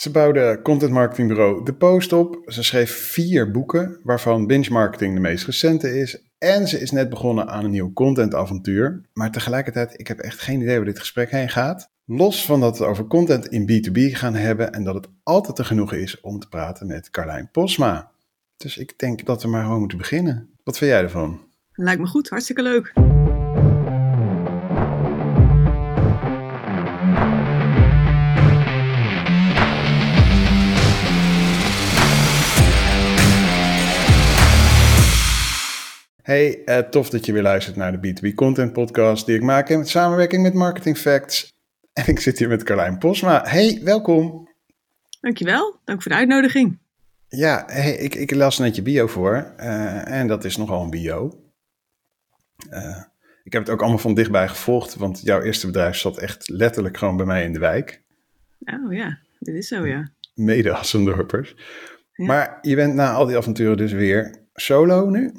Ze bouwde contentmarketingbureau De Post op. Ze schreef vier boeken, waarvan Binge Marketing de meest recente is. En ze is net begonnen aan een nieuw contentavontuur. Maar tegelijkertijd, ik heb echt geen idee waar dit gesprek heen gaat. Los van dat we over content in B2B gaan hebben en dat het altijd te genoegen is om te praten met Carlijn Posma. Dus ik denk dat we maar gewoon moeten beginnen. Wat vind jij ervan? Lijkt me goed, hartstikke leuk. Hey, uh, tof dat je weer luistert naar de B2B Content Podcast die ik maak in samenwerking met Marketing Facts. En ik zit hier met Carlijn Posma. Hey, welkom. Dankjewel, dank voor de uitnodiging. Ja, hey, ik, ik las net je bio voor uh, en dat is nogal een bio. Uh, ik heb het ook allemaal van dichtbij gevolgd, want jouw eerste bedrijf zat echt letterlijk gewoon bij mij in de wijk. Oh ja, dit is zo ja. Mede Assendorpers. Ja. Maar je bent na al die avonturen dus weer solo nu?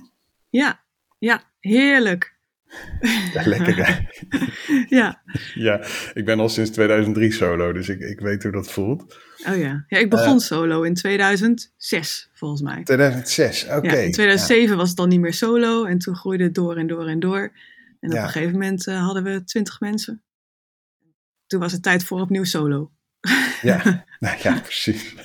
Ja, ja, heerlijk. Ja, lekker hè? ja. Ja, ik ben al sinds 2003 solo, dus ik, ik weet hoe dat voelt. Oh ja, ja ik begon uh, solo in 2006 volgens mij. 2006, oké. Okay. Ja, in 2007 ja. was het dan niet meer solo en toen groeide het door en door en door. En op een gegeven moment uh, hadden we 20 mensen. Toen was het tijd voor opnieuw solo. Ja, nou ja, precies.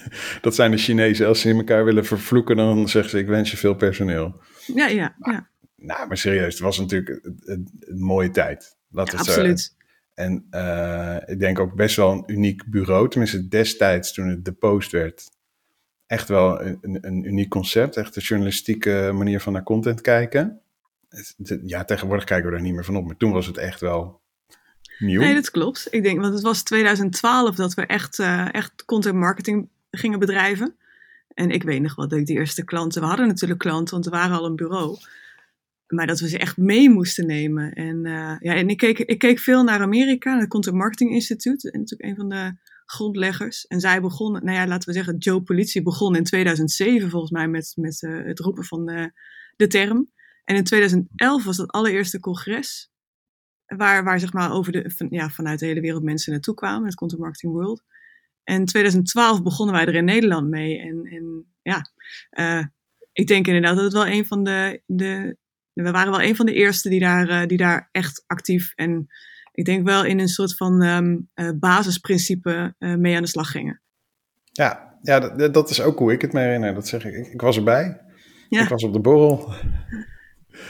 Dat zijn de Chinezen. Als ze in elkaar willen vervloeken, dan zeggen ze: Ik wens je veel personeel. Ja, ja, ja. Nou, maar serieus, het was natuurlijk een, een, een mooie tijd. Laat ja, het absoluut. Zo. En uh, ik denk ook best wel een uniek bureau. Tenminste, destijds toen het de Post werd. Echt wel een, een, een uniek concept. Echt een journalistieke manier van naar content kijken. Ja, tegenwoordig kijken we er niet meer van op. Maar toen was het echt wel nieuw. Nee, dat klopt. Ik denk, want het was 2012 dat we echt, uh, echt content marketing gingen bedrijven. En ik weet nog wat, ik die eerste klanten, we hadden natuurlijk klanten, want we waren al een bureau. Maar dat we ze echt mee moesten nemen. En, uh, ja, en ik, keek, ik keek veel naar Amerika, naar het Content Marketing Institute. En natuurlijk een van de grondleggers. En zij begonnen, nou ja, laten we zeggen, Joe Politie begon in 2007 volgens mij met, met uh, het roepen van de, de term. En in 2011 was dat allereerste congres. Waar, waar zeg maar over de, van, ja, vanuit de hele wereld mensen naartoe kwamen, het Content Marketing World. En in 2012 begonnen wij er in Nederland mee. En, en ja, ik denk inderdaad dat het wel een van de, de. We waren wel een van de eerste die daar, uh, die daar echt actief en ik denk wel in een soort van um, basisprincipe mee aan de slag gingen. Ja, ja dat, dat, is ook hoe ik het me herinner. Dat zeg ik. Ik, ik was erbij. Ja. Ik was op de borrel.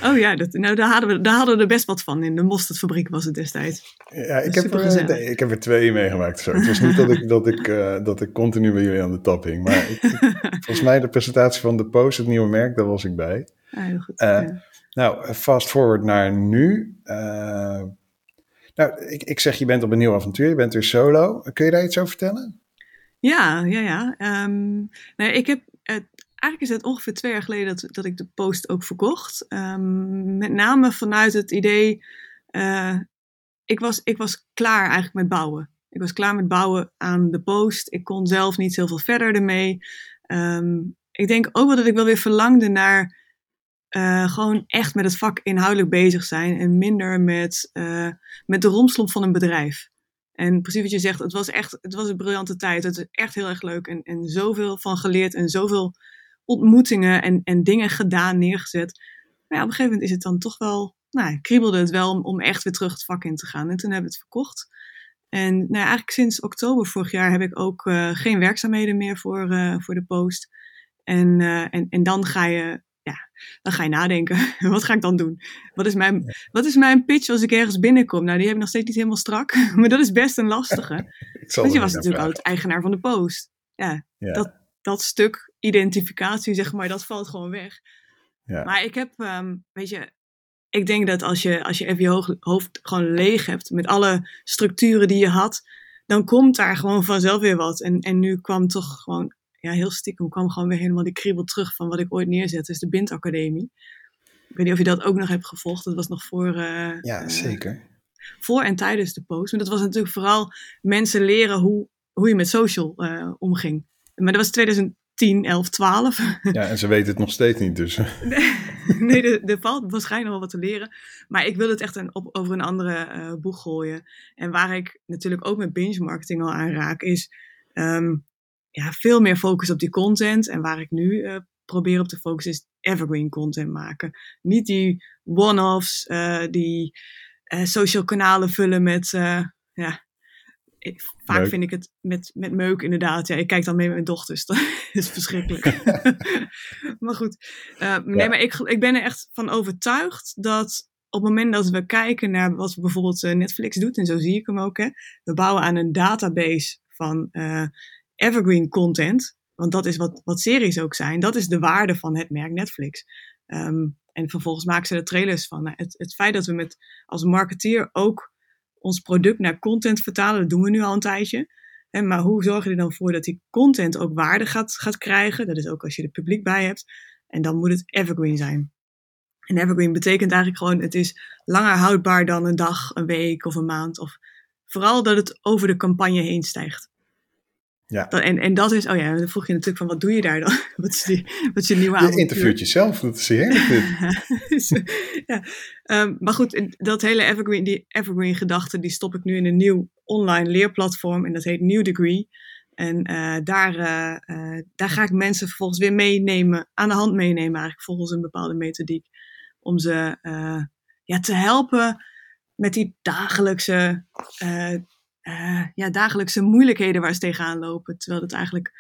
Oh ja, dat, nou, daar, hadden we, daar hadden we er best wat van. In de mosterdfabriek was het destijds. Ja, ik heb, er, nee, ik heb er twee meegemaakt. Zo. Het was niet dat ik, dat, ik, uh, dat ik continu bij jullie aan de top hing. Maar ik, ik, volgens mij de presentatie van de Post, het nieuwe merk, daar was ik bij. Ah, heel goed. Uh, ja. Nou, fast forward naar nu. Uh, nou, ik, ik zeg, je bent op een nieuw avontuur. Je bent weer solo. Kun je daar iets over vertellen? Ja, ja, ja. Um, nou, ik heb eigenlijk is het ongeveer twee jaar geleden dat, dat ik de post ook verkocht. Um, met name vanuit het idee, uh, ik, was, ik was klaar eigenlijk met bouwen. Ik was klaar met bouwen aan de post. Ik kon zelf niet heel veel verder ermee. Um, ik denk ook wel dat ik wel weer verlangde naar uh, gewoon echt met het vak inhoudelijk bezig zijn en minder met, uh, met de romslomp van een bedrijf. En precies wat je zegt, het was echt het was een briljante tijd. Het is echt heel erg leuk en, en zoveel van geleerd en zoveel ontmoetingen en, en dingen gedaan, neergezet. Maar ja, op een gegeven moment is het dan toch wel, nou, kriebelde het wel om, om echt weer terug het vak in te gaan. En toen hebben we het verkocht. En nou ja, eigenlijk sinds oktober vorig jaar heb ik ook uh, geen werkzaamheden meer voor, voor de post. En, en, en dan ga je, ja, dan ga je nadenken. wat ga ik dan doen? Wat is, mijn, wat is mijn pitch als ik ergens binnenkom? Nou, die heb ik nog steeds niet helemaal strak. maar dat is best een lastige. Want je was natuurlijk altijd eigenaar van de post. Ja, ja. Dat, dat stuk identificatie, zeg maar, dat valt gewoon weg. Ja. Maar ik heb, um, weet je, ik denk dat als je, als je even je hoofd gewoon leeg hebt met alle structuren die je had, dan komt daar gewoon vanzelf weer wat. En, en nu kwam toch gewoon, ja, heel stiekem kwam gewoon weer helemaal die kriebel terug van wat ik ooit neerzette, dus de Bindacademie. Ik weet niet of je dat ook nog hebt gevolgd. Dat was nog voor. Uh, ja, uh, zeker. Voor en tijdens de post. Maar dat was natuurlijk vooral mensen leren hoe, hoe je met social uh, omging. Maar dat was 2010, 11, 12. Ja, en ze weten het nog steeds niet dus. nee, er, er valt waarschijnlijk wel wat te leren. Maar ik wil het echt een, op, over een andere boeg gooien. En waar ik natuurlijk ook met binge marketing al aan raak, is... Um, ja, veel meer focus op die content. En waar ik nu uh, probeer op te focussen is evergreen content maken. Niet die one-offs, uh, die uh, social kanalen vullen met, ja, vaak vind ik het met, met meuk inderdaad. Ja, ik kijk dan mee met mijn dochters. Dat is verschrikkelijk. maar goed. Nee, maar ik, ik ben er echt van overtuigd dat op het moment dat we kijken naar wat bijvoorbeeld eh, Netflix doet, en zo zie ik hem ook, hè, we bouwen aan een database van eh, evergreen content. Want dat is wat, wat series ook zijn. Dat is de waarde van het merk Netflix. Ehm, en vervolgens maken ze er trailers van. Nou, het, feit dat we met als marketeer ook ons product naar content vertalen, dat doen we nu al een tijdje. Hè, maar hoe zorg je er dan voor dat die content ook waarde gaat, gaat krijgen? Dat is ook als je er publiek bij hebt. En dan moet het evergreen zijn. En evergreen betekent eigenlijk gewoon, het is langer houdbaar dan een dag, een week of een maand. Of vooral dat het over de campagne heen stijgt. Ja. En, en dat is, oh ja, dan vroeg je natuurlijk van, wat doe je daar dan? wat, is die, wat is je nieuwe Je avontuur? interviewt jezelf, dat is heerlijk. Dus, ja. Um, maar goed, dat hele evergreen, die evergreen gedachte, die stop ik nu in een nieuw online leerplatform. En dat heet New Degree. En uh, daar, uh, uh, daar ga ik mensen vervolgens weer meenemen, aan de hand meenemen, eigenlijk volgens een bepaalde methodiek. Om ze ja, te helpen met die dagelijkse, ja, dagelijkse moeilijkheden waar ze tegenaan lopen. Terwijl het eigenlijk,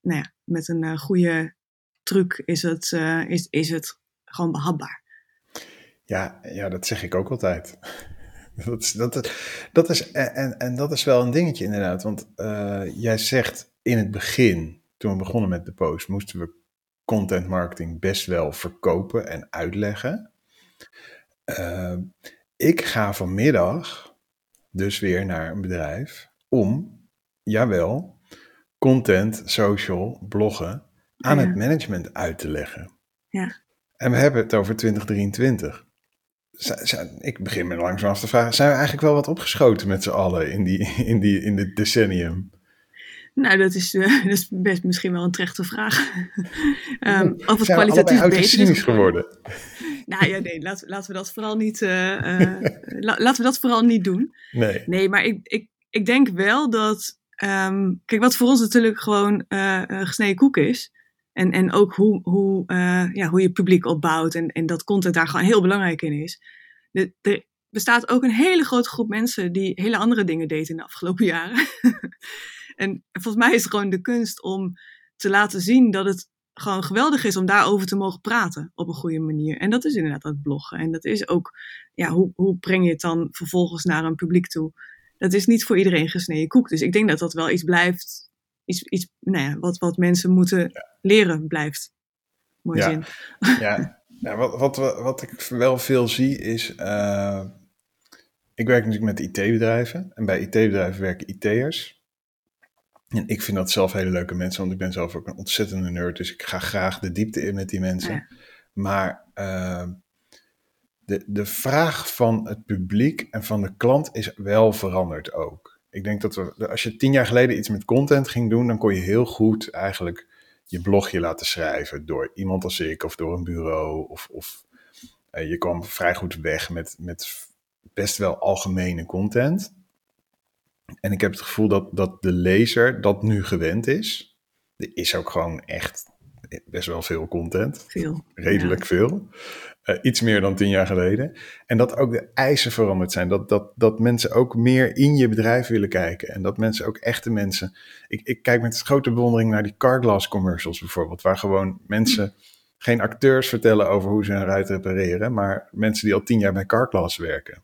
nou ja, met een goede truc is het, is, is het gewoon behapbaar. Ja, ja, dat zeg ik ook altijd. Dat is, dat, dat is, en, en dat is wel een dingetje inderdaad. Want uh, jij zegt in het begin, toen we begonnen met de post, moesten we content marketing best wel verkopen en uitleggen. Uh, ik ga vanmiddag dus weer naar een bedrijf om, jawel, content, social, bloggen aan Ja. het management uit te leggen. Ja. En we hebben het over 2023. Z- z- Ik begin me langzaam af te vragen, zijn we eigenlijk wel wat opgeschoten met z'n allen in, die, in, die, in dit decennium? Nou, dat is, uh, dat is best misschien wel een terechte vraag. um, of het kwalitatief beter is. geworden? Nou ja, nee, laten, laten we dat vooral niet, uh, la, laten we dat vooral niet doen. Nee. Nee, maar ik, ik, ik denk wel dat, um, kijk, wat voor ons natuurlijk gewoon uh, gesneden koek is. En, en ook hoe, hoe, ja, hoe je publiek opbouwt en, en dat content daar gewoon heel belangrijk in is. De, er bestaat ook een hele grote groep mensen die hele andere dingen deden in de afgelopen jaren. en volgens mij is het gewoon de kunst om te laten zien dat het gewoon geweldig is om daarover te mogen praten op een goede manier. En dat is inderdaad dat bloggen. En dat is ook, ja, hoe, hoe breng je het dan vervolgens naar een publiek toe? Dat is niet voor iedereen gesneden koek. Dus ik denk dat dat wel iets blijft, iets, iets nou ja, wat, wat mensen moeten leren blijft. Mooi ja. zin. Ja, ja wat, wat, wat ik wel veel zie is, uh, ik werk natuurlijk met IT-bedrijven. En bij IT-bedrijven werken IT'ers. En ik vind dat zelf hele leuke mensen, want ik ben zelf ook een ontzettende nerd. Dus ik ga graag de diepte in met die mensen. Ja. Maar uh, de, de vraag van het publiek en van de klant is wel veranderd ook. Ik denk dat we, als je tien jaar geleden iets met content ging doen, dan kon je heel goed eigenlijk je blogje laten schrijven door iemand als ik of door een bureau. Of, of uh, je kwam vrij goed weg met, met best wel algemene content. En ik heb het gevoel dat, dat de lezer dat nu gewend is. Er is ook gewoon echt best wel veel content. Veel. Redelijk ja. veel. Uh, iets meer dan tien jaar geleden. En dat ook de eisen veranderd zijn. Dat, dat, dat mensen ook meer in je bedrijf willen kijken. En dat mensen ook echte mensen. Ik, ik kijk met grote bewondering naar die Carglass commercials bijvoorbeeld. Waar gewoon mensen, geen acteurs vertellen over hoe ze een ruit repareren. Maar mensen die al tien jaar bij Carglass werken.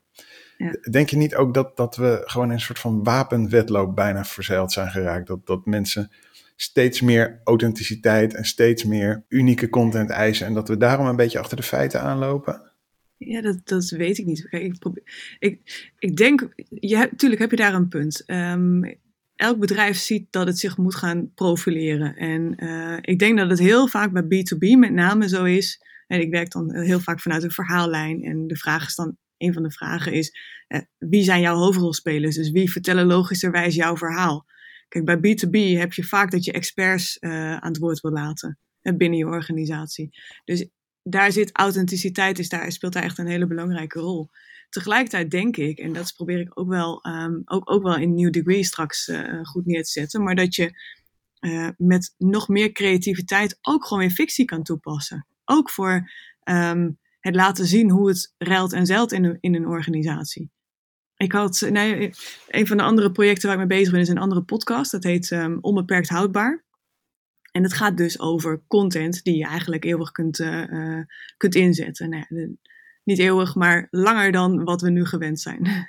Ja. Denk je niet ook dat, dat we gewoon in een soort van wapenwedloop bijna verzeild zijn geraakt? Dat, dat mensen steeds meer authenticiteit en steeds meer unieke content eisen. En dat we daarom een beetje achter de feiten aanlopen? Ja, dat, dat weet ik niet. Kijk, ik, probeer, ik, ik denk, ja, tuurlijk heb je daar een punt. Um, elk bedrijf ziet dat het zich moet gaan profileren. En uh, ik denk dat het heel vaak bij B2B met name zo is. En ik werk dan heel vaak vanuit een verhaallijn. En de vraag is dan, een van de vragen is, uh, wie zijn jouw hoofdrolspelers? Dus wie vertellen logischerwijs jouw verhaal? Kijk, bij B2B heb je vaak dat je experts uh, aan het woord wil laten binnen je organisatie. Dus daar zit authenticiteit, is daar, speelt daar echt een hele belangrijke rol. Tegelijkertijd denk ik, en dat probeer ik ook wel, um, ook, ook wel in New Degree straks goed neer te zetten, maar dat je met nog meer creativiteit ook gewoon in fictie kan toepassen. Ook voor ehm, het laten zien hoe het ruilt en zeilt in een, in een organisatie. Ik had, nee, een van de andere projecten waar ik mee bezig ben is een andere podcast. Dat heet um, Onbeperkt Houdbaar. En het gaat dus over content die je eigenlijk eeuwig kunt, uh, kunt inzetten. Nou, niet eeuwig, maar langer dan wat we nu gewend zijn.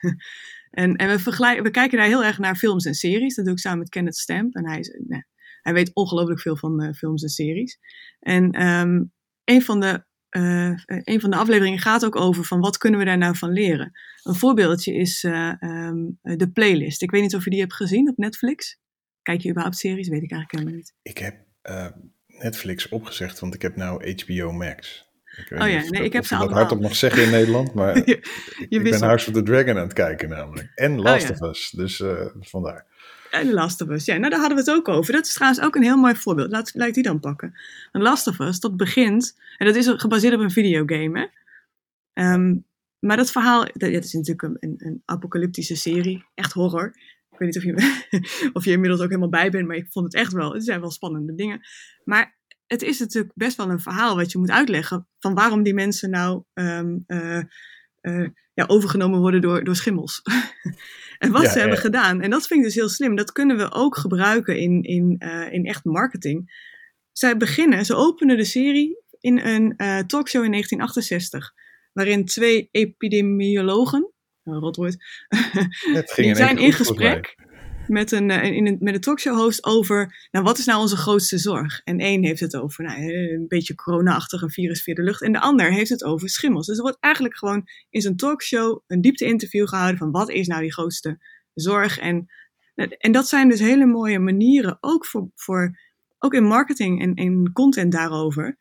en en we, we kijken daar heel erg naar films en series. Dat doe ik samen met Kenneth Stamp. En hij, is, nou, hij weet ongelooflijk veel van uh, films en series. En um, een van de uh, een van de afleveringen gaat ook over van wat kunnen we daar nou van leren. Een voorbeeldje is uh, um, de playlist. Ik weet niet of je die hebt gezien op Netflix. Kijk je überhaupt series? Weet ik eigenlijk helemaal niet. Ik heb uh, Netflix opgezegd, want ik heb nou HBO Max. Ik oh ja, nee, ik heb ze allemaal. dat hardop nog zeggen in Nederland, maar je, je ik ben House of the Dragon aan het kijken namelijk. En oh Last oh, ja. of Us, dus vandaar. En Last of Us, ja, nou daar hadden we het ook over. Dat is trouwens ook een heel mooi voorbeeld. Laat, laat ik die dan pakken. Een Last of Us, dat begint, en dat is gebaseerd op een videogame, hè. Um, maar dat verhaal, dat, is natuurlijk een, een, apocalyptische serie, echt horror. Ik weet niet of je, of je inmiddels ook helemaal bij bent, maar ik vond het echt wel, het zijn wel spannende dingen. Maar het is natuurlijk best wel een verhaal wat je moet uitleggen van waarom die mensen nou um, uh, uh, ja, overgenomen worden door, door schimmels. en wat ze hebben gedaan. En dat vind ik dus heel slim. Dat kunnen we ook gebruiken in, in, uh, in echt marketing. Zij beginnen, ze openen de serie in een uh, talkshow in 1968. Waarin twee epidemiologen, uh, rotwoord, die zijn in gesprek met een, uh, in een, met een talkshow host over, nou wat is nou onze grootste zorg? En één heeft het over nou, een beetje corona-achtig, een virus via de lucht. En de ander heeft het over schimmels. Dus er wordt eigenlijk gewoon in zo'n talkshow een diepte-interview gehouden van wat is nou die grootste zorg? En, en dat zijn dus hele mooie manieren, ook, voor, voor, ook in marketing en in content daarover,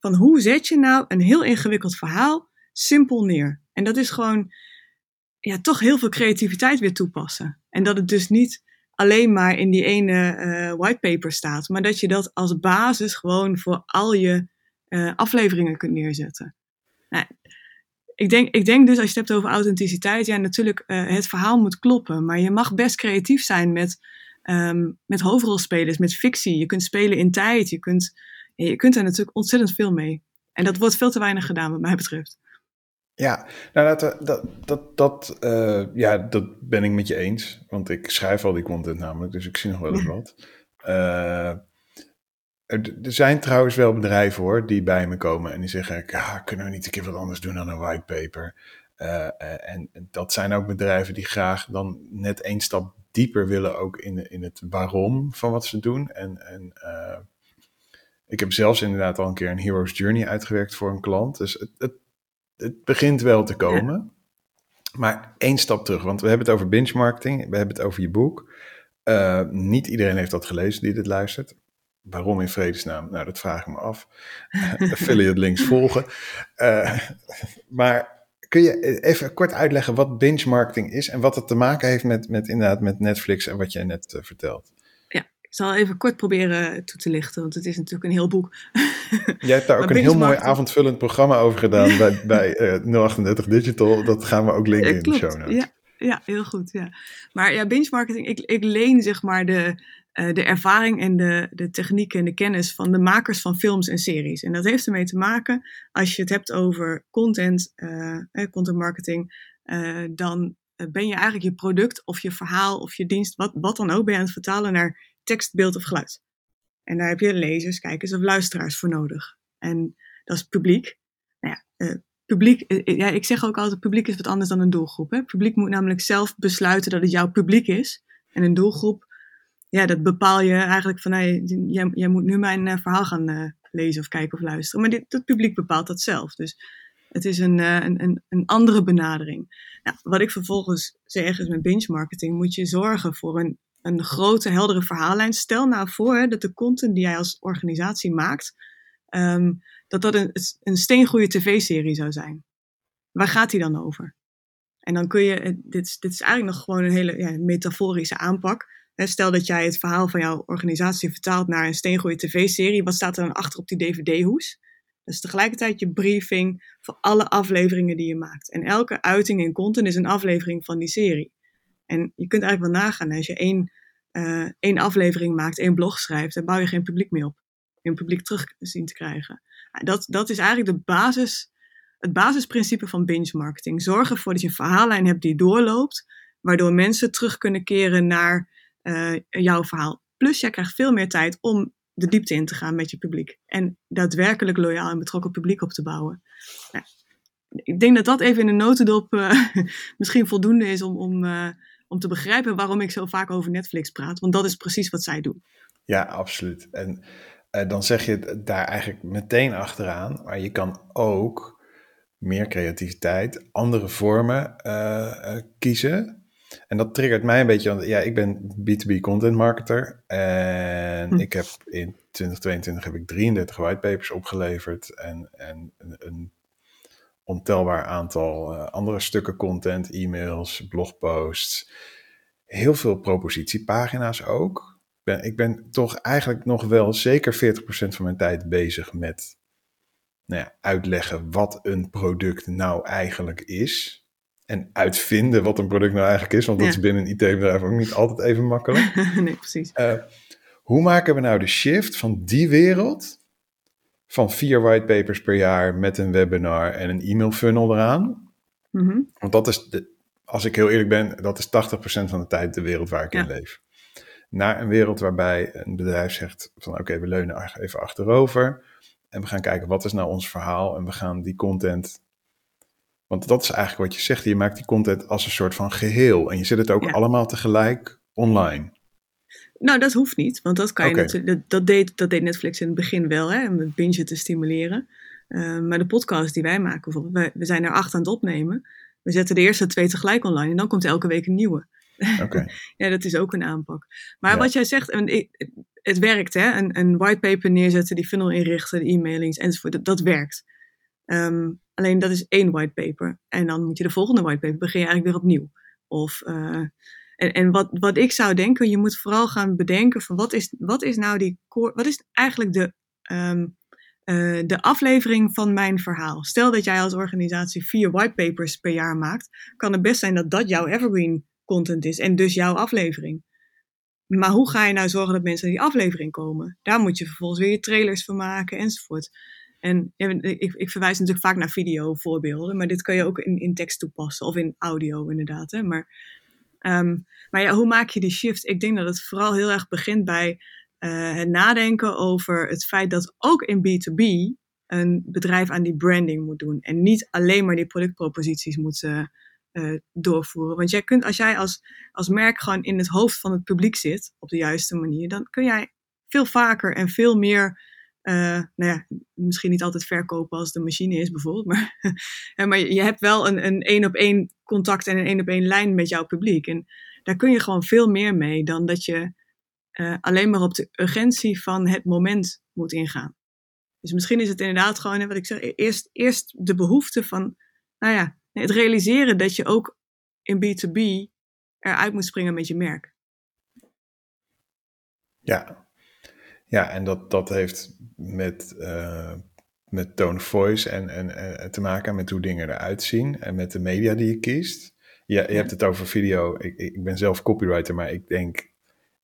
van hoe zet je nou een heel ingewikkeld verhaal simpel neer? En dat is gewoon ja, toch heel veel creativiteit weer toepassen. En dat het dus niet alleen maar in die ene uh, whitepaper staat, maar dat je dat als basis gewoon voor al je uh, afleveringen kunt neerzetten. Nou, ik, denk, ik denk dus als je het hebt over authenticiteit, ja, natuurlijk, uh, het verhaal moet kloppen, maar je mag best creatief zijn met, um, met hoofdrolspelers, met fictie. Je kunt spelen in tijd, je kunt, je kunt er natuurlijk ontzettend veel mee. En dat wordt veel te weinig gedaan, wat mij betreft. Ja, nou dat, dat, dat, dat, uh, ja, dat ben ik met je eens. Want ik schrijf al die content namelijk, dus ik zie nog wel eens wat. Uh, er, er, zijn trouwens wel bedrijven hoor, die bij me komen en die zeggen, ja, kunnen we niet een keer wat anders doen dan een whitepaper? Uh, en dat zijn ook bedrijven die graag dan net één stap dieper willen ook in, in het waarom van wat ze doen. En, en ik heb zelfs inderdaad al een keer een Hero's Journey uitgewerkt voor een klant. Dus het, het het begint wel te komen. Maar één stap terug, want we hebben het over benchmarking, we hebben het over je boek. Uh, niet iedereen heeft dat gelezen die dit luistert. Waarom in vredesnaam? Nou, dat vraag ik me af. Affiliate links volgen. Uh, maar kun je even kort uitleggen wat benchmarking is en wat het te maken heeft met, met inderdaad met Netflix en wat jij net uh, vertelt? Ik zal even kort proberen toe te lichten, want het is natuurlijk een heel boek. Jij hebt daar ook een heel mooi avondvullend programma over gedaan bij, bij uh, eh, 038 Digital. Dat gaan we ook linken in de show notes. Ja, ja, heel goed. Ja. Maar ja, benchmarking, ik, ik leen zeg maar de, uh, de ervaring en de, de techniek en de kennis van de makers van films en series. En dat heeft ermee te maken, als je het hebt over content, uh, content marketing, dan ben je eigenlijk je product of je verhaal of je dienst, wat, wat dan ook, ben je aan het vertalen naar tekst, beeld of geluid. En daar heb je lezers, kijkers of luisteraars voor nodig. En dat is publiek. Nou ja, uh, publiek, uh, ja, ik zeg ook altijd, publiek is wat anders dan een doelgroep. Hè? Publiek moet namelijk zelf besluiten dat het jouw publiek is. En een doelgroep, ja, dat bepaal je eigenlijk van, jij, jij moet nu mijn verhaal gaan lezen of kijken of luisteren. Maar dit, dat publiek bepaalt dat zelf. Dus het is een, een, een, een andere benadering. Nou, wat ik vervolgens zeg is met binge marketing moet je zorgen voor een een grote, heldere verhaallijn. Stel nou voor dat de content die jij als organisatie maakt, um, dat dat een, een steengoede tv-serie zou zijn. Waar gaat die dan over? En dan kun je, eh, dit, dit is eigenlijk nog gewoon een hele ja, metaforische aanpak. Stel dat jij het verhaal van jouw organisatie vertaalt naar een steengoede tv-serie. Wat staat er dan achter op die dvd-hoes? Dat is tegelijkertijd je briefing voor alle afleveringen die je maakt. En elke uiting en content is een aflevering van die serie. En je kunt eigenlijk wel nagaan, als je één uh, één aflevering maakt, één blog schrijft, dan bouw je geen publiek meer op. Een publiek terug zien te krijgen. Dat, dat is eigenlijk de basis, het basisprincipe van binge marketing. Zorg ervoor dat je een verhaallijn hebt die doorloopt, waardoor mensen terug kunnen keren naar uh, jouw verhaal. Plus, jij krijgt veel meer tijd om de diepte in te gaan met je publiek. En daadwerkelijk loyaal en betrokken publiek op te bouwen. Ja, ik denk dat dat even in een notendop uh, misschien voldoende is om, om, om te begrijpen waarom ik zo vaak over Netflix praat. Want dat is precies wat zij doen. Ja, absoluut. En uh, dan zeg je daar eigenlijk meteen achteraan. Maar je kan ook meer creativiteit, andere vormen kiezen. En dat triggert mij een beetje, want ja, ik ben B2B content marketer. En hm. ik heb in 2022 heb ik 33 whitepapers opgeleverd en, en een, een ontelbaar aantal uh, andere stukken content, e-mails, blogposts. Heel veel propositiepagina's ook. Ben, ik ben toch eigenlijk nog wel zeker 40% van mijn tijd bezig met nou ja, uitleggen wat een product nou eigenlijk is. En uitvinden wat een product nou eigenlijk is, want dat is binnen een IT-bedrijf ook niet altijd even makkelijk. nee, precies. Uh, hoe maken we nou de shift van die wereld van vier whitepapers per jaar met een webinar en een e-mail funnel eraan. Mm Want dat is, de, als ik heel eerlijk ben, dat is 80% van de tijd de wereld waar ik in leef. Naar een wereld waarbij een bedrijf zegt van oké, we leunen even achterover en we gaan kijken wat is nou ons verhaal en we gaan die content want dat is eigenlijk wat je zegt. Je maakt die content als een soort van geheel. En je zet het ook allemaal tegelijk online. Nou, dat hoeft niet, want dat kan je natuurlijk. Dat, deed, dat deed Netflix in het begin wel, hè, om het binge te stimuleren. Uh, maar de podcast die wij maken, bijvoorbeeld, wij, we zijn er acht aan het opnemen. We zetten de eerste twee tegelijk online en dan komt elke week een nieuwe. Okay. ja, dat is ook een aanpak. Maar wat jij zegt, het werkt, hè? Een, een whitepaper neerzetten, die funnel inrichten, de e-mailings enzovoort, dat, dat werkt. Um, alleen dat is één whitepaper. En dan moet je de volgende whitepaper begin je eigenlijk weer opnieuw. Of uh, en, en wat, wat ik zou denken, je moet vooral gaan bedenken van wat is, wat is nou die wat is eigenlijk de, um, uh, de aflevering van mijn verhaal? Stel dat jij als organisatie vier whitepapers per jaar maakt, kan het best zijn dat dat jouw evergreen content is en dus jouw aflevering. Maar hoe ga je nou zorgen dat mensen die aflevering komen? Daar moet je vervolgens weer je trailers van maken enzovoort. En ik, ik, verwijs natuurlijk vaak naar video voorbeelden, maar dit kan je ook in, in tekst toepassen of in audio inderdaad. Hè? Maar Um, maar ja, hoe maak je die shift? Ik denk dat het vooral heel erg begint bij uh, het nadenken over het feit dat ook in B2B een bedrijf aan die branding moet doen. En niet alleen maar die productproposities moet uh, doorvoeren. Want jij kunt, als jij als, als merk gewoon in het hoofd van het publiek zit, op de juiste manier, dan kun jij veel vaker en veel meer uh, nou ja, misschien niet altijd verkopen als de machine is bijvoorbeeld, maar, maar je hebt wel een, een één op één contact en een één op één lijn met jouw publiek. En daar kun je gewoon veel meer mee dan dat je uh, alleen maar op de urgentie van het moment moet ingaan. Dus misschien is het inderdaad gewoon, wat ik zeg, eerst, eerst de behoefte van, nou ja, het realiseren dat je ook in B2B eruit moet springen met je merk. Ja, ja, en dat, dat heeft met, uh, met tone of voice en, en, en, te maken met hoe dingen eruit zien en met de media die je kiest. Ja, je hebt het over video. Ik, ik ben zelf copywriter, maar ik denk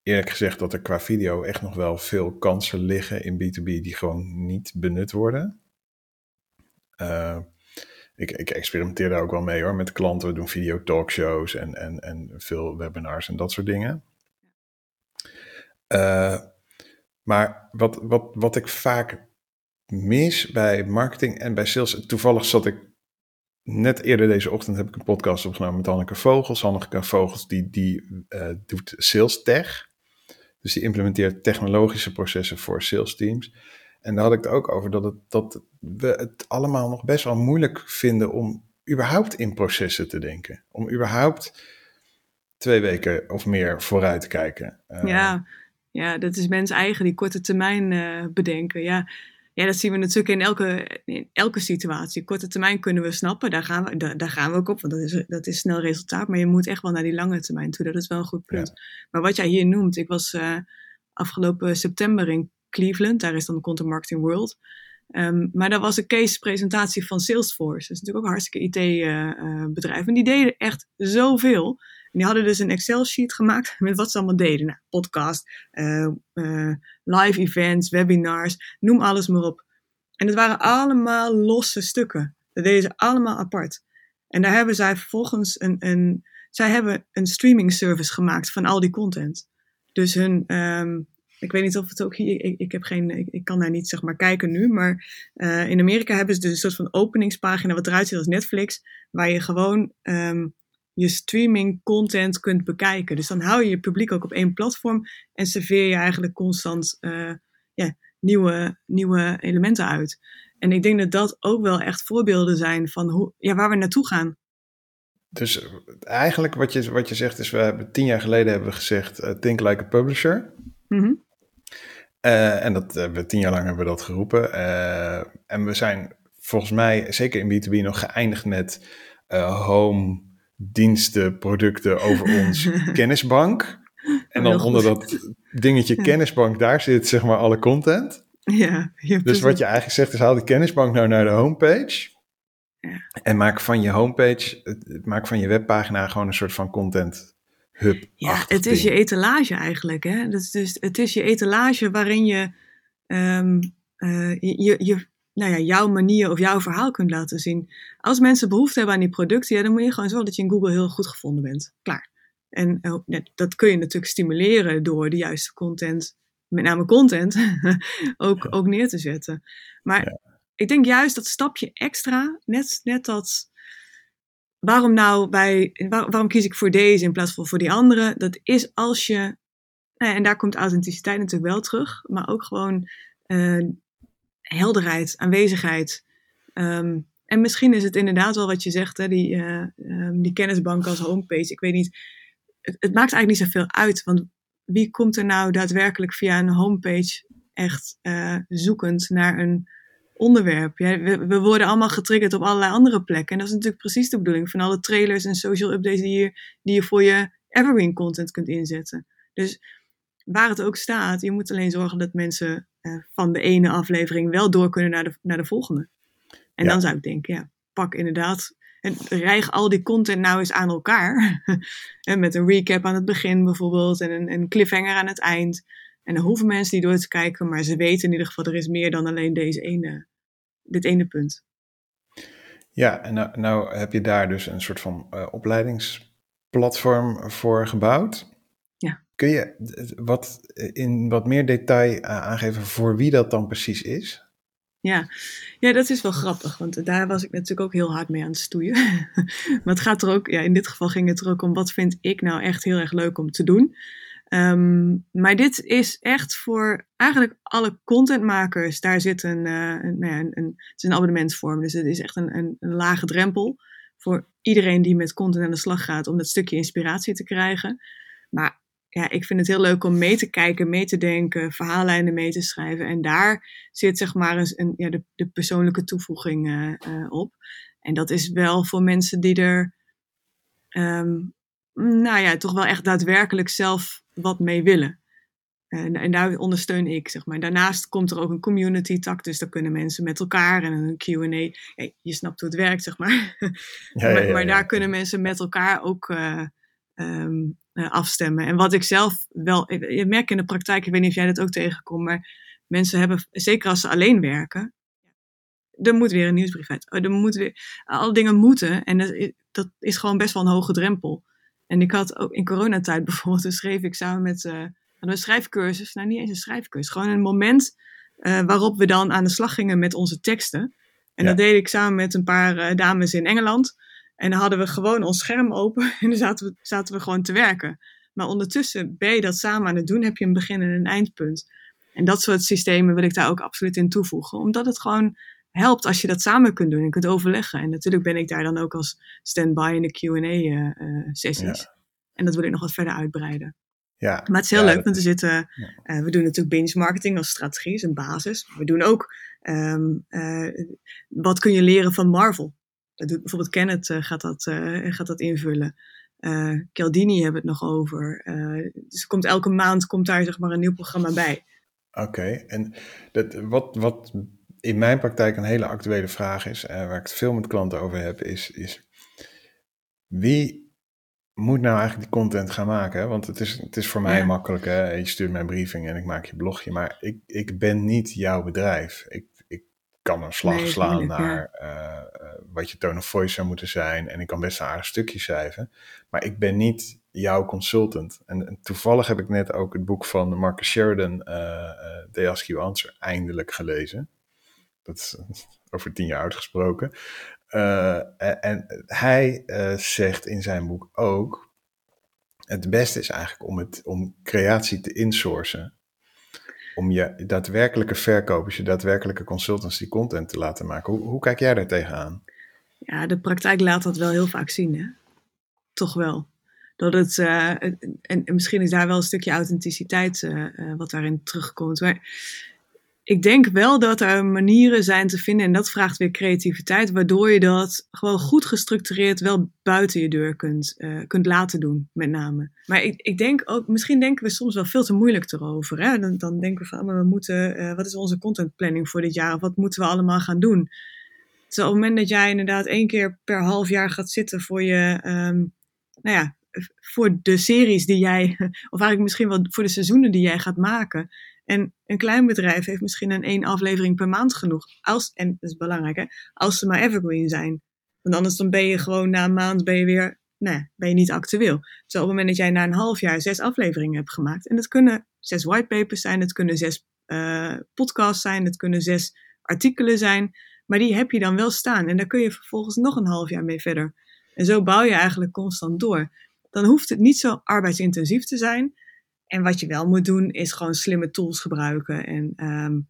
eerlijk gezegd dat er qua video echt nog wel veel kansen liggen in B2B die gewoon niet benut worden. Uh, ik, ik, experimenteer daar ook wel mee hoor, met klanten. We doen video talkshows en, en, en veel webinars en dat soort dingen. Uh, maar wat, wat, wat ik vaak mis bij marketing en bij sales. Toevallig zat ik net eerder deze ochtend heb ik een podcast opgenomen met Hanneke Vogels. Hanneke Vogels die, die uh, doet sales tech. Dus die implementeert technologische processen voor sales teams. En daar had ik het ook over dat, het, dat we het allemaal nog best wel moeilijk vinden om überhaupt in processen te denken. Om überhaupt twee weken of meer vooruit te kijken. Uh, ja, ja, dat is mens eigen, die korte termijn uh, bedenken. Ja. ja, dat zien we natuurlijk in elke, in elke situatie. Korte termijn kunnen we snappen, daar gaan we, daar, daar gaan we ook op, want dat is, dat is snel resultaat. Maar je moet echt wel naar die lange termijn toe, dat is wel een goed punt. Maar wat jij hier noemt, ik was uh, afgelopen september in Cleveland, daar is dan de Content Marketing World. Um, maar daar was een case-presentatie van Salesforce. Dat is natuurlijk ook een hartstikke IT-bedrijf. Uh, en die deden echt zoveel. Die hadden dus een Excel-sheet gemaakt met wat ze allemaal deden. Nou, podcast, uh, uh, live events, webinars, noem alles maar op. En het waren allemaal losse stukken. Dat deden ze allemaal apart. En daar hebben zij vervolgens een, een, zij hebben een streaming service gemaakt van al die content. Dus hun, um, ik weet niet of het ook hier, ik, heb geen, ik, ik, kan daar niet zeg maar kijken nu, maar uh, in Amerika hebben ze dus een soort van openingspagina wat eruit ziet als Netflix, waar je gewoon um, je streaming content kunt bekijken. Dus dan hou je je publiek ook op één platform en serveer je eigenlijk constant uh, ja, nieuwe, nieuwe elementen uit. En ik denk dat dat ook wel echt voorbeelden zijn van hoe, ja, waar we naartoe gaan. Dus eigenlijk wat je, wat je zegt is, we hebben tien jaar geleden hebben we gezegd, uh, think like a publisher. Mm -hmm. uh, en dat hebben we tien jaar lang hebben we dat geroepen. En we zijn volgens mij, zeker in B2B, nog geëindigd met home diensten, producten over ons kennisbank. En dan onder dat dingetje kennisbank, daar zit zeg maar alle content. Ja, dus wat je eigenlijk zegt is haal die kennisbank nou naar de homepage. Ja. En maak van je homepage, maak van je webpagina gewoon een soort van content hub. Ja, het is je etalage eigenlijk. Hè? Dat is dus, het is je etalage waarin je, um, uh, je, je nou ja, jouw manier of jouw verhaal kunt laten zien. Als mensen behoefte hebben aan die producten, ja, dan moet je gewoon zorgen dat je in Google heel goed gevonden bent. Klaar. En uh, dat kun je natuurlijk stimuleren door de juiste content, met name content, ook, ook neer te zetten. Maar ja. ik denk juist dat stapje extra, net, net dat. Waarom nou bij, waar, waarom kies ik voor deze in plaats van voor die andere? Dat is als je, nou en daar komt authenticiteit natuurlijk wel terug, maar ook gewoon uh, helderheid, aanwezigheid. Um, en misschien is het inderdaad wel wat je zegt, hè, die, uh, um, die kennisbank als homepage. Ik weet niet, het, maakt eigenlijk niet zoveel uit, want wie komt er nou daadwerkelijk via een homepage echt uh, zoekend naar een onderwerp? We, we, worden allemaal getriggerd op allerlei andere plekken. En dat is natuurlijk precies de bedoeling van alle trailers en social updates die je, die je voor je evergreen content kunt inzetten. Dus waar het ook staat, je moet alleen zorgen dat mensen van de ene aflevering wel door kunnen naar de, naar de volgende. En ja. dan zou ik denken, ja, pak inderdaad en rijg al die content nou eens aan elkaar. en met een recap aan het begin bijvoorbeeld en een, een, cliffhanger aan het eind. En dan hoeven mensen die door te kijken, maar ze weten in ieder geval, er is meer dan alleen deze ene, dit ene punt. Ja, en nou, nou heb je daar dus een soort van uh, opleidingsplatform voor gebouwd. Kun je wat, in wat meer detail uh, aangeven voor wie dat dan precies is? Ja. ja, dat is wel grappig, want daar was ik natuurlijk ook heel hard mee aan het stoeien. maar het gaat er ook, ja, in dit geval ging het er ook om wat vind ik nou echt heel erg leuk om te doen. Um, maar dit is echt voor eigenlijk alle contentmakers. Daar zit een, uh, nou ja, een, een, het is een abonnementsvorm, dus het is echt een, een, een lage drempel voor iedereen die met content aan de slag gaat om dat stukje inspiratie te krijgen. Maar ja, ik vind het heel leuk om mee te kijken, mee te denken, verhaallijnen mee te schrijven. En daar zit zeg maar eens een, ja, de, de persoonlijke toevoeging uh, uh, op. En dat is wel voor mensen die er, um, nou ja, toch wel echt daadwerkelijk zelf wat mee willen. En, en, daar ondersteun ik, zeg maar. Daarnaast komt er ook een community tak, dus daar kunnen mensen met elkaar en een Q&A. Ja, je snapt hoe het werkt, zeg maar. Ja, maar, maar, daar kunnen mensen met elkaar ook uh, um, uh, afstemmen. En wat ik zelf wel, je merkt in de praktijk, ik weet niet of jij dat ook tegenkomt, maar mensen hebben, zeker als ze alleen werken, er moet weer een nieuwsbrief uit. Er moet weer, alle dingen moeten. En dat, dat is gewoon best wel een hoge drempel. En ik had ook in coronatijd bijvoorbeeld, dus schreef ik samen met uh, een schrijfcursus, nou niet eens een schrijfcursus, gewoon een moment uh, waarop we dan aan de slag gingen met onze teksten. En ja. dat deed ik samen met een paar uh, dames in Engeland. En dan hadden we gewoon ons scherm open en dan zaten we, zaten we gewoon te werken. Maar ondertussen ben je dat samen aan het doen, heb je een begin en een eindpunt. En dat soort systemen wil ik daar ook absoluut in toevoegen, omdat het gewoon helpt als je dat samen kunt doen en kunt overleggen. En natuurlijk ben ik daar dan ook als stand-by in de QA-sessies. Uh, ja. En dat wil ik nog wat verder uitbreiden. Ja, maar het is heel ja, leuk, want we zitten, ja. uh, we doen natuurlijk binge marketing als strategie, is een basis. We doen ook, um, uh, wat kun je leren van Marvel? Dat doet bijvoorbeeld Kenneth uh, gaat, dat, gaat dat invullen. Uh, Cialdini hebben het nog over. dus komt elke maand komt daar zeg maar een nieuw programma bij. Oké, okay. en dat, wat, wat in mijn praktijk een hele actuele vraag is, en waar ik het veel met klanten over heb, is, is wie moet nou eigenlijk die content gaan maken? Want het is, het is voor mij makkelijk. Hè? Je stuurt mijn briefing en ik maak je blogje. Maar ik, ik ben niet jouw bedrijf. Ik kan een slag slaan naar uh, wat je tone of voice zou moeten zijn. En ik kan best een aardig stukje schrijven. Maar ik ben niet jouw consultant. En, toevallig heb ik net ook het boek van Marcus Sheridan, uh, The Ask You Answer, eindelijk gelezen. Dat is over tien jaar uitgesproken. Uh, en hij uh, zegt in zijn boek ook: het beste is eigenlijk om, het, om creatie te insourcen. Om je daadwerkelijke verkopers, je daadwerkelijke consultants die content te laten maken. Hoe, hoe kijk jij daar tegenaan? Ja, de praktijk laat dat wel heel vaak zien, hè? Toch wel. Dat het, uh, en, en, misschien is daar wel een stukje authenticiteit wat daarin terugkomt. Maar ik denk wel dat er manieren zijn te vinden, en dat vraagt weer creativiteit, waardoor je dat gewoon goed gestructureerd wel buiten je deur kunt, uh, kunt laten doen, met name. Maar ik, ik denk ook, misschien denken we soms wel veel te moeilijk erover. Hè? Dan, dan denken we van, maar we moeten, uh, wat is onze contentplanning voor dit jaar? Of wat moeten we allemaal gaan doen? Dus op het moment dat jij inderdaad één keer per half jaar gaat zitten voor je, um, nou ja, voor de series die jij, of eigenlijk misschien wel voor de seizoenen die jij gaat maken en een klein bedrijf heeft misschien een één aflevering per maand genoeg. Als, en dat is belangrijk, hè, als ze maar evergreen zijn. Want anders dan ben je gewoon na een maand ben je weer, nee, ben je niet actueel. Dus op het moment dat jij na een half jaar zes afleveringen hebt gemaakt. En dat kunnen zes whitepapers zijn, het kunnen zes uh, podcasts zijn, het kunnen zes artikelen zijn. Maar die heb je dan wel staan. En daar kun je vervolgens nog een half jaar mee verder. En zo bouw je eigenlijk constant door. Dan hoeft het niet zo arbeidsintensief te zijn. En wat je wel moet doen, is gewoon slimme tools gebruiken. En um,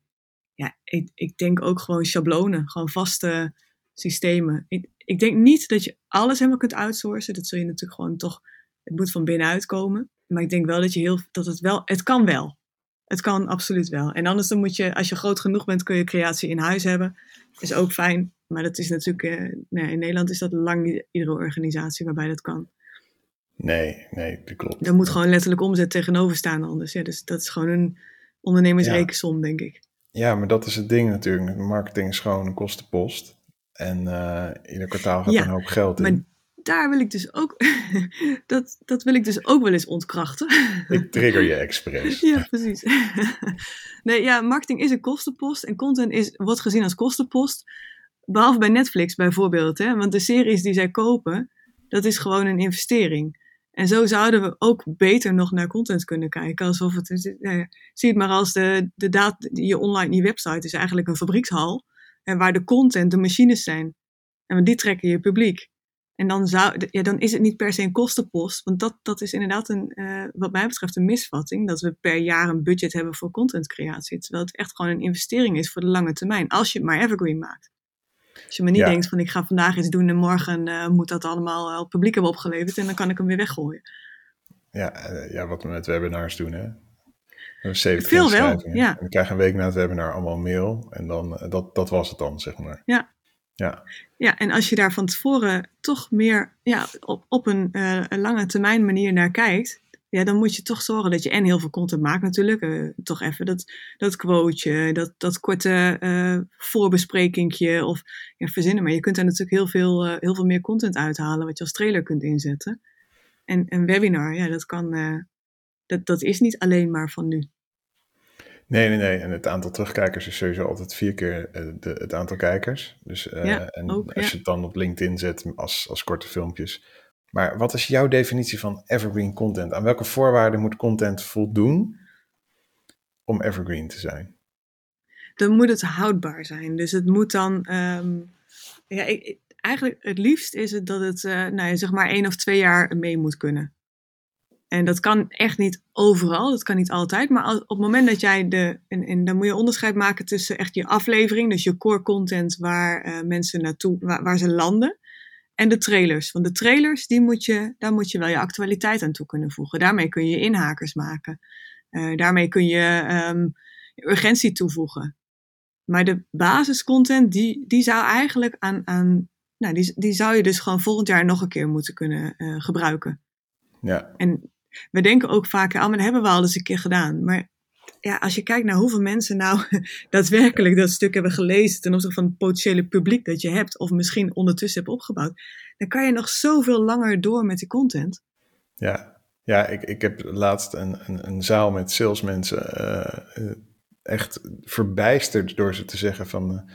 ja, ik, ik denk ook gewoon schablonen, gewoon vaste systemen. Ik, ik denk niet dat je alles helemaal kunt outsourcen. Dat zul je natuurlijk gewoon toch, het moet van binnenuit komen. Maar ik denk wel dat je heel, dat het wel, het kan wel. Het kan absoluut wel. En anders dan moet je, als je groot genoeg bent, kun je creatie in huis hebben. Is ook fijn. Maar dat is natuurlijk, eh, in Nederland is dat lang niet iedere organisatie waarbij dat kan. Nee, nee, dat klopt. Er moet gewoon letterlijk omzet tegenover staan anders. Ja, dus dat is gewoon een ondernemersrekensom, ja. denk ik. Ja, maar dat is het ding natuurlijk. Marketing is gewoon een kostenpost. En uh, ieder kwartaal gaat ja, er een hoop geld in. Maar daar wil ik dus ook, dat, dat wil ik dus ook wel eens ontkrachten. Ik trigger je expres. ja, precies. nee, ja, marketing is een kostenpost en content is, wordt gezien als kostenpost. Behalve bij Netflix bijvoorbeeld. Hè? Want de series die zij kopen, dat is gewoon een investering. En zo zouden we ook beter nog naar content kunnen kijken. Alsof het, nou zie het maar als de, de data, je online, je website is eigenlijk een fabriekshal. En waar de content, de machines zijn. En die trekken je publiek. En dan, zou, ja, dan is het niet per se een kostenpost. Want dat, dat is inderdaad een, uh, wat mij betreft een misvatting. Dat we per jaar een budget hebben voor contentcreatie. Terwijl het echt gewoon een investering is voor de lange termijn. Als je het maar evergreen maakt. Als je me niet denkt van ik ga vandaag iets doen en morgen uh, moet dat allemaal al publiek hebben opgeleverd en dan kan ik hem weer weggooien. Ja, uh, ja wat we met webinars doen hè. We Veel wel, ja. En we krijgen een week na het webinar allemaal mail en dan, uh, dat, dat was het dan, zeg maar. Ja. Ja. ja, en als je daar van tevoren toch meer ja, op, op een, een lange termijn manier naar kijkt, ja, dan moet je toch zorgen dat je en heel veel content maakt natuurlijk. Uh, toch even dat, dat quoteje, dat, dat korte uh, voorbesprekingje of ja, verzinnen. Maar je kunt er natuurlijk heel veel, uh, heel veel meer content uithalen wat je als trailer kunt inzetten. En een webinar, ja, dat kan, dat, dat is niet alleen maar van nu. Nee, nee, nee. En het aantal terugkijkers is sowieso altijd vier keer de, het aantal kijkers. Dus ja, en ook, als ja. je het dan op LinkedIn zet als, als korte filmpjes, maar wat is jouw definitie van evergreen content? Aan welke voorwaarden moet content voldoen om evergreen te zijn? Dan moet het houdbaar zijn. Dus het moet dan. Um, ja, eigenlijk het liefst is het dat het, uh, nou zeg maar één of twee jaar mee moet kunnen. En dat kan echt niet overal, dat kan niet altijd. Maar op het moment dat jij de. En, dan moet je onderscheid maken tussen echt je aflevering, dus je core content waar uh, mensen naartoe, waar, ze landen. En de trailers. Want de trailers, die moet je, daar moet je wel je actualiteit aan toe kunnen voegen. Daarmee kun je inhakers maken. Uh, daarmee kun je um, urgentie toevoegen. Maar de basiscontent, die, die zou eigenlijk aan, aan nou, die, die zou je dus gewoon volgend jaar nog een keer moeten kunnen uh, gebruiken. Ja. En we denken ook vaak, ah, maar dat hebben we al eens een keer gedaan. Maar ja, als je kijkt naar hoeveel mensen nou daadwerkelijk dat stuk hebben gelezen ten opzichte van het potentiële publiek dat je hebt, of misschien ondertussen hebt opgebouwd, dan kan je nog zoveel langer door met die content. Ja, ja ik, ik heb laatst een, een, een zaal met salesmensen uh, echt verbijsterd door ze te zeggen van... Uh,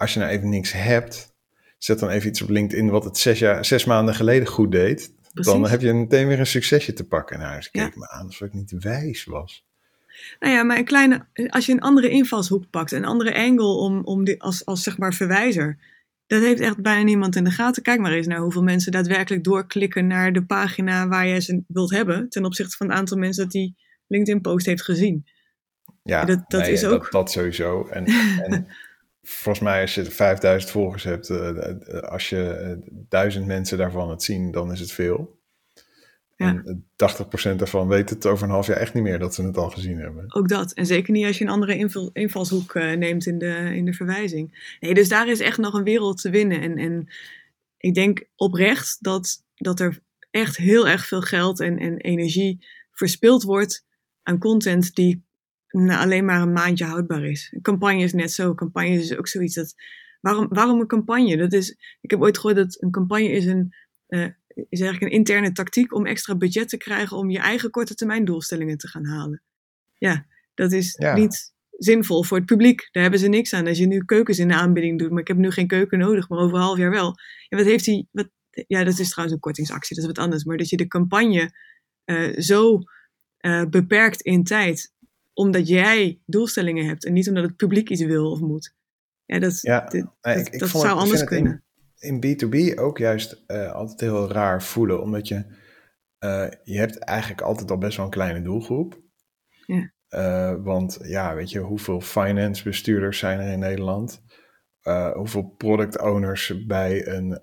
als je nou even niks hebt, zet dan even iets op LinkedIn wat het zes, jaar, zes maanden geleden goed deed. Dan heb je meteen weer een succesje te pakken. Nou, ze keek me aan alsof ik niet wijs was. Nou ja, maar een kleine, als je een andere invalshoek pakt, een andere angle om, om die, als, als zeg maar verwijzer, dat heeft echt bijna niemand in de gaten. Kijk maar eens naar hoeveel mensen daadwerkelijk doorklikken naar de pagina waar jij ze wilt hebben, ten opzichte van het aantal mensen dat die LinkedIn-post heeft gezien. Ja, dat, dat is ook. Dat, dat sowieso. En, en volgens mij, als je 5000 volgers hebt, uh, als je duizend mensen daarvan het zien, dan is het veel. Ja. En 80% daarvan weet het over een half jaar echt niet meer dat ze het al gezien hebben. Ook dat. En zeker niet als je een andere invalshoek uh, neemt in de, in de verwijzing. Nee, dus daar is echt nog een wereld te winnen. En, en ik denk oprecht dat, dat er echt heel erg veel geld en, en energie verspild wordt aan content die nou, alleen maar een maandje houdbaar is. Een campagne is net zo. Een campagne is ook zoiets dat. Waarom, waarom een campagne? Dat is, ik heb ooit gehoord dat een campagne is een, uh, is eigenlijk een interne tactiek om extra budget te krijgen om je eigen korte termijn doelstellingen te gaan halen. Ja, dat is niet zinvol voor het publiek. Daar hebben ze niks aan. Als je nu keukens in de aanbieding doet, maar ik heb nu geen keuken nodig, maar over een half jaar wel. Ja, wat heeft hij? Wat, ja, dat is trouwens een kortingsactie, dat is wat anders. Maar dat je de campagne uh, zo uh, beperkt in tijd, omdat jij doelstellingen hebt en niet omdat het publiek iets wil of moet. Ja, dat, ja, dat, ik, dat zou anders kunnen in B2B ook juist uh, altijd heel raar voelen, omdat je, uh, je hebt eigenlijk altijd al best wel een kleine doelgroep. Ja. Uh, want ja, weet je, hoeveel finance bestuurders zijn er in Nederland? hoeveel product owners bij een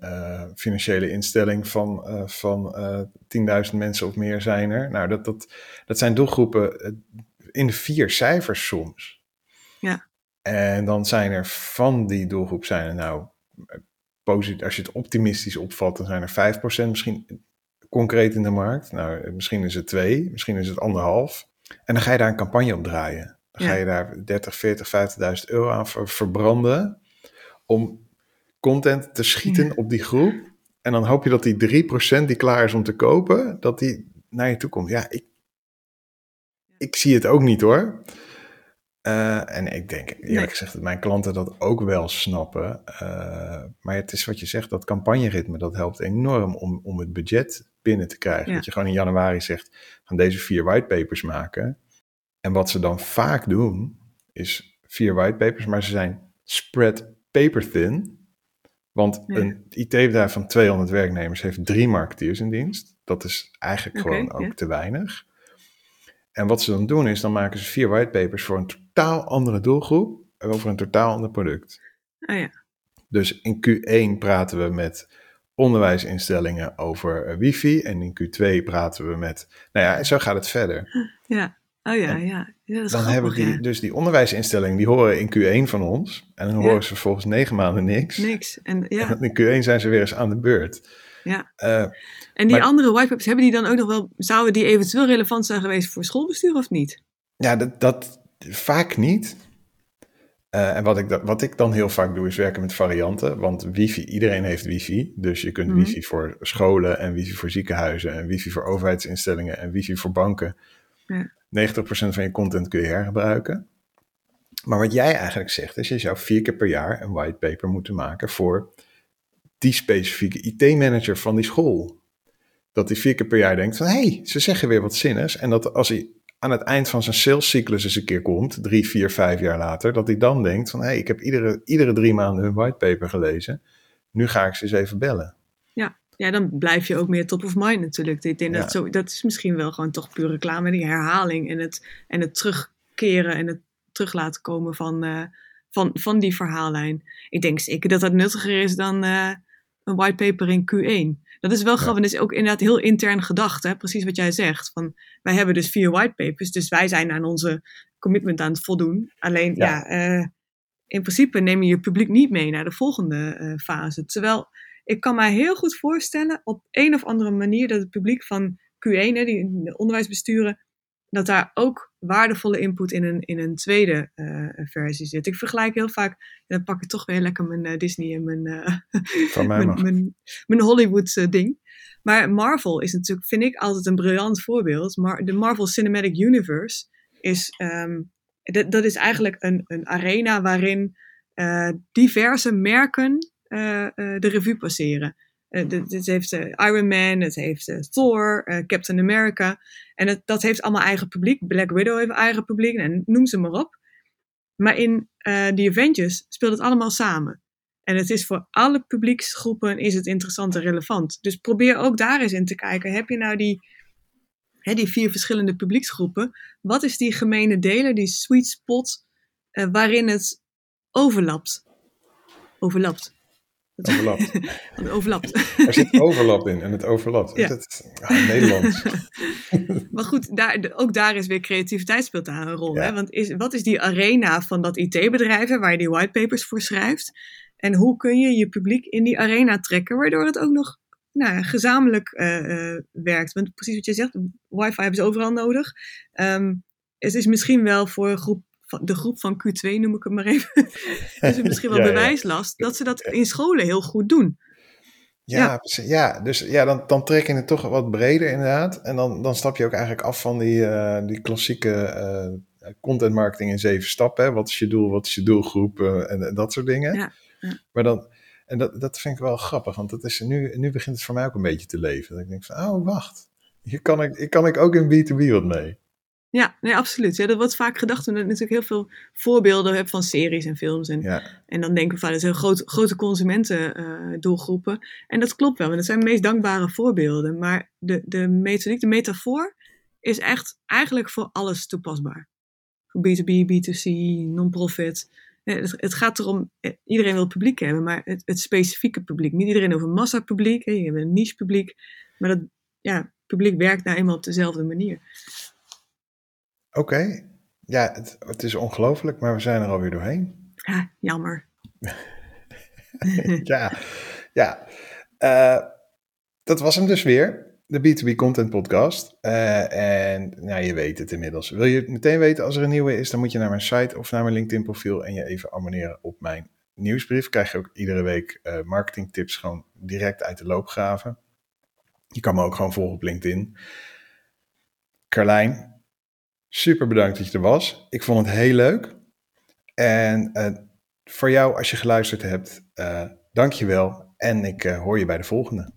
financiële instelling van, van 10.000 mensen of meer zijn er? Nou, dat, dat, dat zijn doelgroepen in de vier cijfers soms. Ja. En dan zijn er van die doelgroep zijn er nou als je het optimistisch opvat, dan zijn er 5% misschien concreet in de markt. Nou, misschien is het 2, misschien is het anderhalf. En dan ga je daar een campagne op draaien. Dan ga je daar 30, 40, 50.000 euro aan verbranden om content te schieten op die groep. En dan hoop je dat die 3% die klaar is om te kopen, dat die naar je toe komt. Ja, ik, ik zie het ook niet hoor. Uh, en ik denk eerlijk nee. gezegd dat mijn klanten dat ook wel snappen. Uh, maar het is wat je zegt, dat campagneritme, dat helpt enorm om, om het budget binnen te krijgen. Ja. Dat je gewoon in januari zegt, gaan deze vier whitepapers maken. En wat ze dan vaak doen, is vier whitepapers, maar ze zijn spread paper thin. Want ja. een IT-bedrijf van 200 werknemers heeft drie marketeers in dienst. Dat is eigenlijk okay, gewoon ook ja. te weinig. En wat ze dan doen is, dan maken ze vier whitepapers voor een totaal andere doelgroep over een totaal ander product. Oh ja. Dus in Q1 praten we met onderwijsinstellingen over uh, wifi en in Q2 praten we met, nou ja, zo gaat het verder. Ja, oh ja, ja. dan grappig, hebben die, ja. dus die onderwijsinstellingen, die horen in Q1 van ons en dan horen ze vervolgens negen maanden niks. Niks. En, ja. en in Q1 zijn ze weer eens aan de beurt. Ja. Uh, en die maar, andere whitepapers, hebben die dan ook nog wel, zouden die eventueel relevant zijn geweest voor schoolbestuur of niet? Ja, dat, dat vaak niet. Uh, en wat ik, wat ik dan heel vaak doe, is werken met varianten. Want wifi, iedereen heeft wifi. Dus je kunt mm -hmm. wifi voor scholen en wifi voor ziekenhuizen en wifi voor overheidsinstellingen en wifi voor banken. Ja. 90% van je content kun je hergebruiken. Maar wat jij eigenlijk zegt, is je zou vier keer per jaar een whitepaper moeten maken voor die specifieke IT-manager van die school. Dat hij vier keer per jaar denkt van, hé, hey, ze zeggen weer wat zinnigs. En dat als hij aan het eind van zijn salescyclus eens een keer komt, drie, vier, vijf jaar later, dat hij dan denkt van, hé, hey, ik heb iedere, iedere drie maanden hun whitepaper gelezen. Nu ga ik ze eens even bellen. Ja, ja, dan blijf je ook meer top of mind natuurlijk. Ik denk ja. dat, zo, dat is misschien wel gewoon toch puur reclame, die herhaling en het, en het terugkeren en het terug laten komen van, uh, van, van die verhaallijn. Ik denk zeker dat dat nuttiger is dan uh, een whitepaper in Q1. Dat is wel ja. grappig. Dat is ook inderdaad heel intern gedacht. Hè? Precies wat jij zegt. Van, wij hebben dus vier whitepapers. Dus wij zijn aan onze commitment aan het voldoen. Alleen ja, ja uh, in principe neem je je publiek niet mee naar de volgende uh, fase. Terwijl ik kan mij heel goed voorstellen op een of andere manier dat het publiek van Q1, hè, die onderwijsbesturen, dat daar ook waardevolle input in een, in een tweede uh, versie zit. Ik vergelijk heel vaak, en dan pak ik toch weer lekker mijn uh, Disney en mijn, uh, mijn, mijn, mijn, Hollywood ding. Maar Marvel is natuurlijk, vind ik, altijd een briljant voorbeeld. Maar de Marvel Cinematic Universe is, ehm, dat, dat is eigenlijk een, een arena waarin diverse merken de revue passeren. Het heeft Iron Man, het heeft Thor, Captain America. En het, dat heeft allemaal eigen publiek. Black Widow heeft eigen publiek en noem ze maar op. Maar in die Avengers speelt het allemaal samen. En het is voor alle publieksgroepen is het interessant en relevant. Dus probeer ook daar eens in te kijken. Heb je nou die, hè, die vier verschillende publieksgroepen? Wat is die gemene deler, die sweet spot, waarin het overlapt? Overlapt. Overlapt. het overlapt. Er zit overlap in en het overlapt. Ja. Het, ah, Nederlands. maar goed, daar, ook daar is weer creativiteit speelt daar een rol. Hè? Want is, wat is die arena van dat IT-bedrijf waar je die whitepapers voor schrijft? En hoe kun je je publiek in die arena trekken, waardoor het ook nog nou gezamenlijk uh, uh, werkt. Want precies wat je zegt, wifi hebben ze overal nodig. Um, het is misschien wel voor groep, de groep van Q2, noem ik het maar even, het misschien wel ja, bewijslast dat ze dat in scholen heel goed doen. Ja, ja. ja dus ja, dan, dan trek je het toch wat breder inderdaad. En dan, dan stap je ook eigenlijk af van die, uh, die klassieke content marketing in zeven stappen. Hè? Wat is je doel, wat is je doelgroep en, en, dat soort dingen. Ja. Maar dan, en dat, dat vind ik wel grappig, want dat is, nu, nu begint het voor mij ook een beetje te leven. Dat ik denk van, oh wacht, hier kan ik, hier kan ik ook in B2B wat mee. Ja, nee, absoluut. Ja, dat wordt vaak gedacht omdat ik natuurlijk heel veel voorbeelden heb van series en films. En, ja. en dan denken we van, dat zijn grote, grote consumentendoelgroepen. Uh, en dat klopt wel, want dat zijn de meest dankbare voorbeelden. Maar de, de methodiek, de metafoor, is echt eigenlijk voor alles toepasbaar. Voor B2B, B2C, non-profit. Het, het, gaat erom, eh, iedereen wil publiek hebben, maar het, het specifieke publiek. Niet iedereen over massapubliek, je hebt een niche publiek. Maar dat ja, publiek werkt nou eenmaal op dezelfde manier. Oké, ja, het, het, is ongelooflijk, maar we zijn er alweer doorheen. Ja, jammer. ja, ja. Uh, dat was hem dus weer de B2B Content Podcast. Uh, en nou, je weet het inmiddels. Wil je het meteen weten als er een nieuwe is, dan moet je naar mijn site of naar mijn LinkedIn profiel en je even abonneren op mijn nieuwsbrief. Krijg je ook iedere week uh, marketingtips gewoon direct uit de loop graven. Je kan me ook gewoon volgen op LinkedIn. Carlijn, super bedankt dat je er was. Ik vond het heel leuk. En uh, voor jou, als je geluisterd hebt, dank je wel. En ik hoor je bij de volgende.